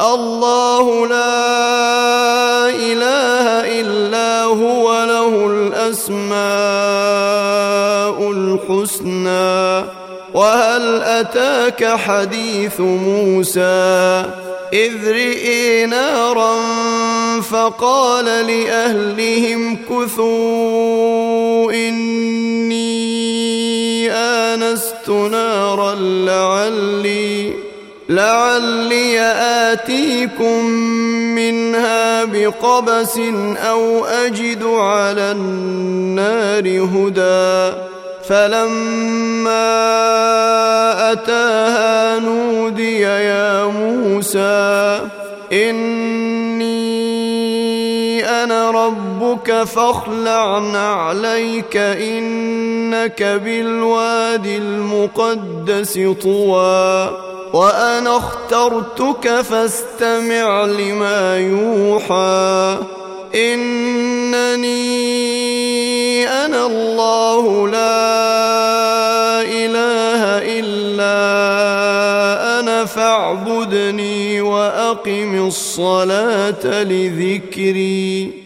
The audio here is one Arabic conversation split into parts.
الله لا إله إلا هو له الأسماء الحسنى. وهل أتاك حديث موسى؟ إذ رئي نارا فقال لأهلهم كثوا إني آنست نارا لعلي لعلي آتيكم منها بقبس أو أجد على النار هدى. فلما أتاها نودي يا موسى إني أنا ربك فاخلع عليك إنك بالوادي المقدس طوى. وأنا اخترتك فاستمع لما يوحى. إنني أنا الله لا إله إلا أنا فاعبدني وأقم الصلاة لذكري.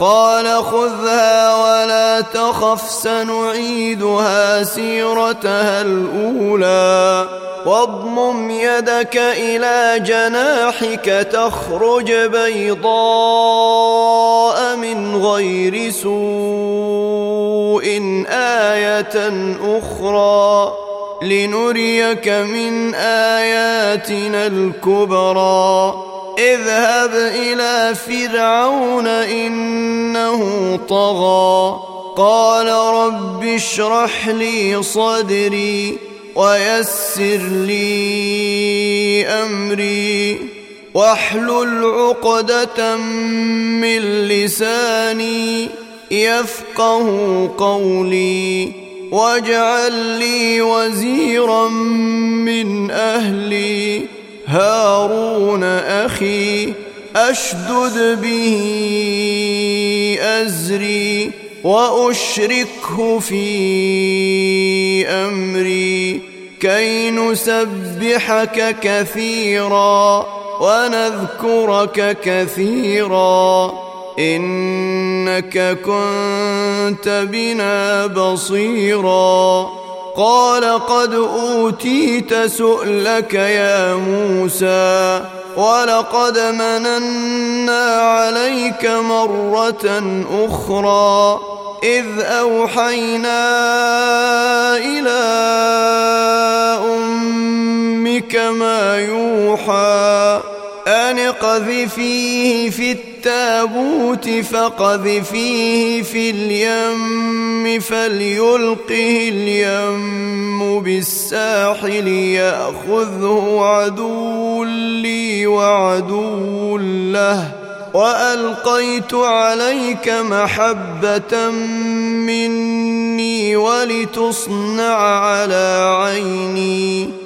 قال خذها ولا تخف سنعيدها سيرتها الأولى. واضمم يدك إلى جناحك تخرج بيضاء من غير سوء آية أخرى. لنريك من آياتنا الكبرى. اذهب إلى فرعون إنه طغى. قال رب اشرح لي صدري ويسر لي أمري. واحلل عقدة من لساني يفقه قولي. واجعل لي وزيرا من أهلي. هارون أخي أشدد به أزري وأشركه في أمري كي نسبحك كثيرا ونذكرك كثيرا إنك كنت بنا بصيرا. قال قد أوتيت سؤلك يا موسى ولقد مننا عليك مرة أخرى إذ أوحينا إلى أمك ما يوحى أن اقذفيه في التابوت فقذفيه في اليم فليلقه اليم بالساحل يأخذه عدو لي وعدو له. وألقيت عليك محبة مني ولتصنع على عيني.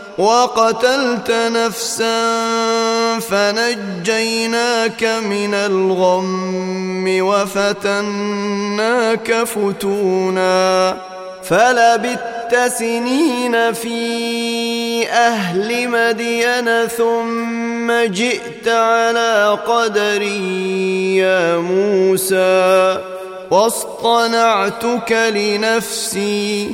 وقتلت نفسا فنجيناك من الغم وفتناك فتونا فلبت سنين في أهل مدين ثم جئت على قدري يا موسى واصطنعتك لنفسي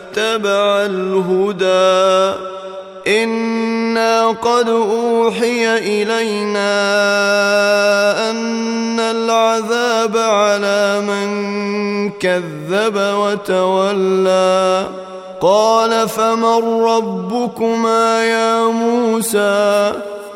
الهدى. إنا قد أوحي إلينا أن العذاب على من كذب وتولى. قال فمن ربكما يا موسى؟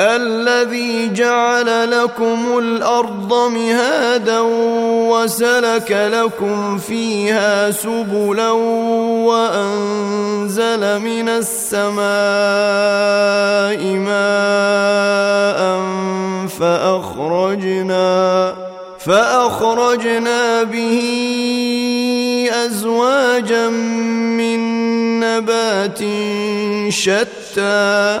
الذي جعل لكم الأرض مهادا وسلك لكم فيها سبلا وأنزل من السماء ماء فأخرجنا فأخرجنا به أزواجا من نبات شتى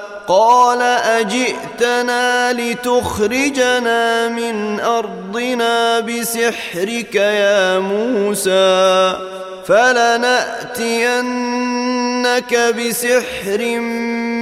قال أجئتنا لتخرجنا من أرضنا بسحرك يا موسى فلنأتينك بسحر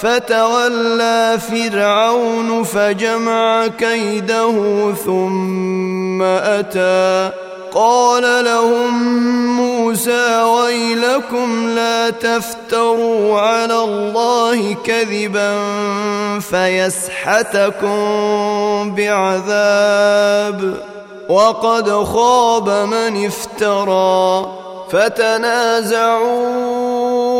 فتولى فرعون فجمع كيده ثم أتى. قال لهم موسى ويلكم لا تفتروا على الله كذبا فيسحتكم بعذاب. وقد خاب من افترى. فتنازعوا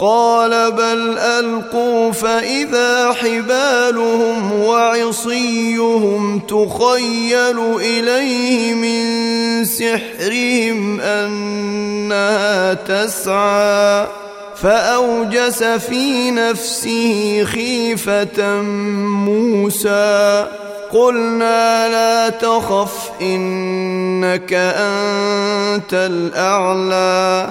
قال بل ألقوا فإذا حبالهم وعصيهم تخيل إليه من سحرهم أنها تسعى فأوجس في نفسه خيفة موسى قلنا لا تخف إنك أنت الأعلى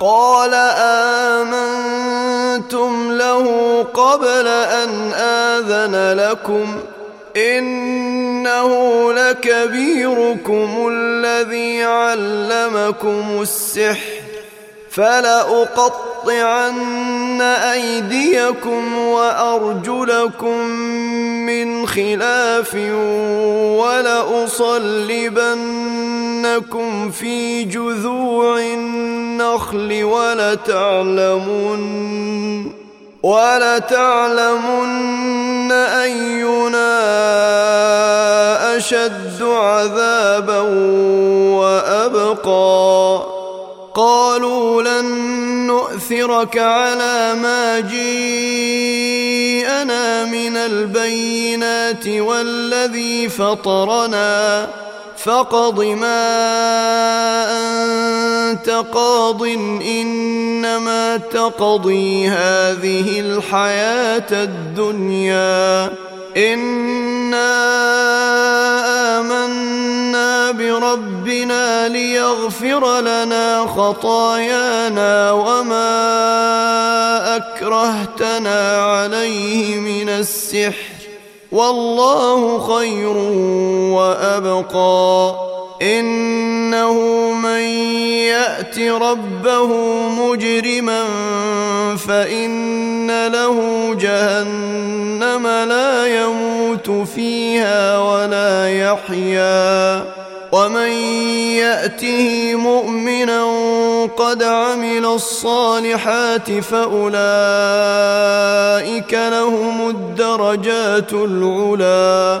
قال آمنتم له قبل أن آذن لكم إنه لكبيركم الذي علمكم السحر. فلأقطعن أيديكم وأرجلكم من خلاف ولأصلبنكم في جذوع النخل ولتعلمن ولتعلمن أينا أشد عذابا وأبقى. قالوا لن نؤثرك على ما جيءنا من البينات والذي فطرنا فاقض ما أنت قاض إنما تقضي هذه الحياة الدنيا. انا امنا بربنا ليغفر لنا خطايانا وما اكرهتنا عليه من السحر والله خير وابقى انه من يات ربه مجرما فان له جهنم لا يموت فيها ولا يحيا. ومن يأته مؤمنا قد عمل الصالحات فأولئك لهم الدرجات العلى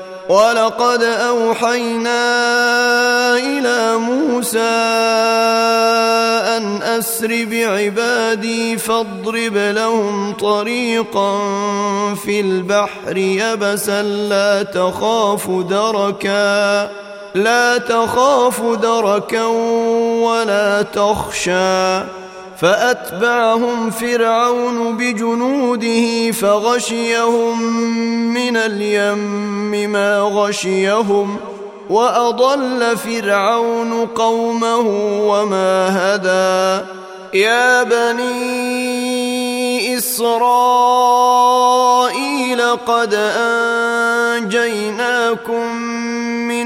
ولقد أوحينا إلى موسى أن أسر بعبادي فاضرب لهم طريقا في البحر يبسا لا تخاف دركا لا تخاف دركا ولا تخشى. فأتبعهم فرعون بجنوده فغشيهم من اليم ما غشيهم وأضل فرعون قومه وما هدى. يا بني إسرائيل قد أنجيناكم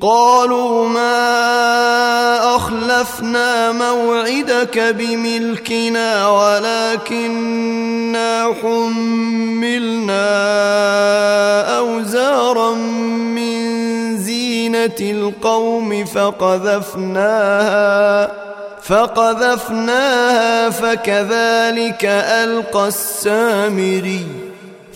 قالوا ما أخلفنا موعدك بملكنا ولكننا حملنا أوزارا من زينة القوم فقذفناها فقذفناها فكذلك ألقى السامري.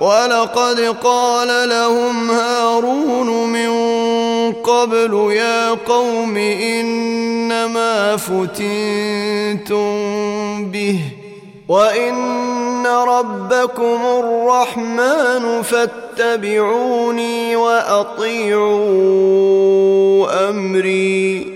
ولقد قال لهم هارون من قبل يا قوم إنما فتنتم به وإن ربكم الرحمن فاتبعوني وأطيعوا أمري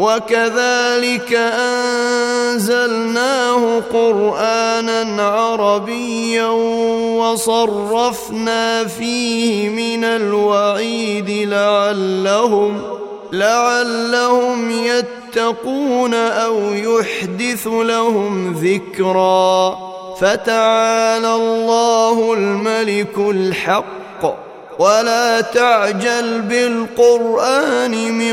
وكذلك أنزلناه قرآنا عربيا وصرفنا فيه من الوعيد لعلهم لعلهم يتقون أو يحدث لهم ذكرا فتعالى الله الملك الحق ولا تعجل بالقرآن من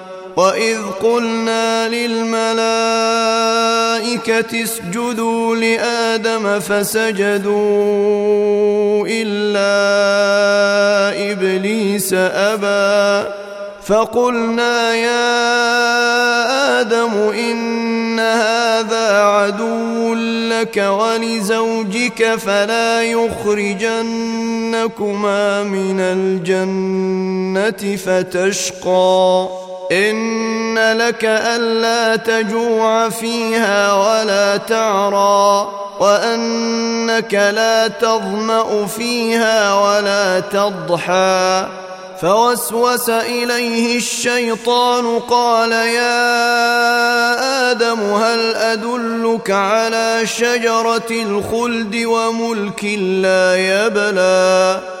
واذ قلنا للملائكه اسجدوا لادم فسجدوا الا ابليس ابى فقلنا يا آدم ان هذا عدو لك ولزوجك فلا يخرجنكما من الجنه فتشقى إن لك ألا تجوع فيها ولا تعرى وأنك لا تظمأ فيها ولا تضحى. فوسوس إليه الشيطان قال يا آدم هل أدلك على شجرة الخلد وملك لا يبلى؟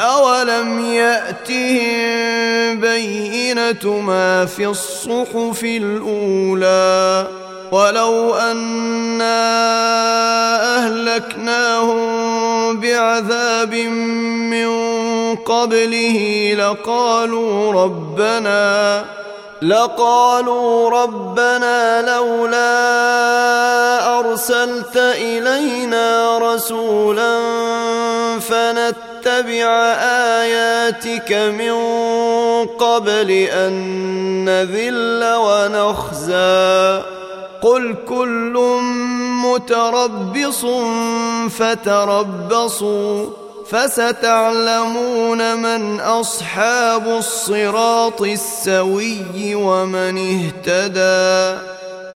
اولم ياتهم بينه ما في الصحف الاولى ولو انا اهلكناهم بعذاب من قبله لقالوا ربنا لقالوا ربنا لولا ارسلت الينا رسولا فنتبع آياتك من قبل أن نذل ونخزى. قل كل متربص فتربصوا فستعلمون من أصحاب الصراط السوي ومن اهتدى.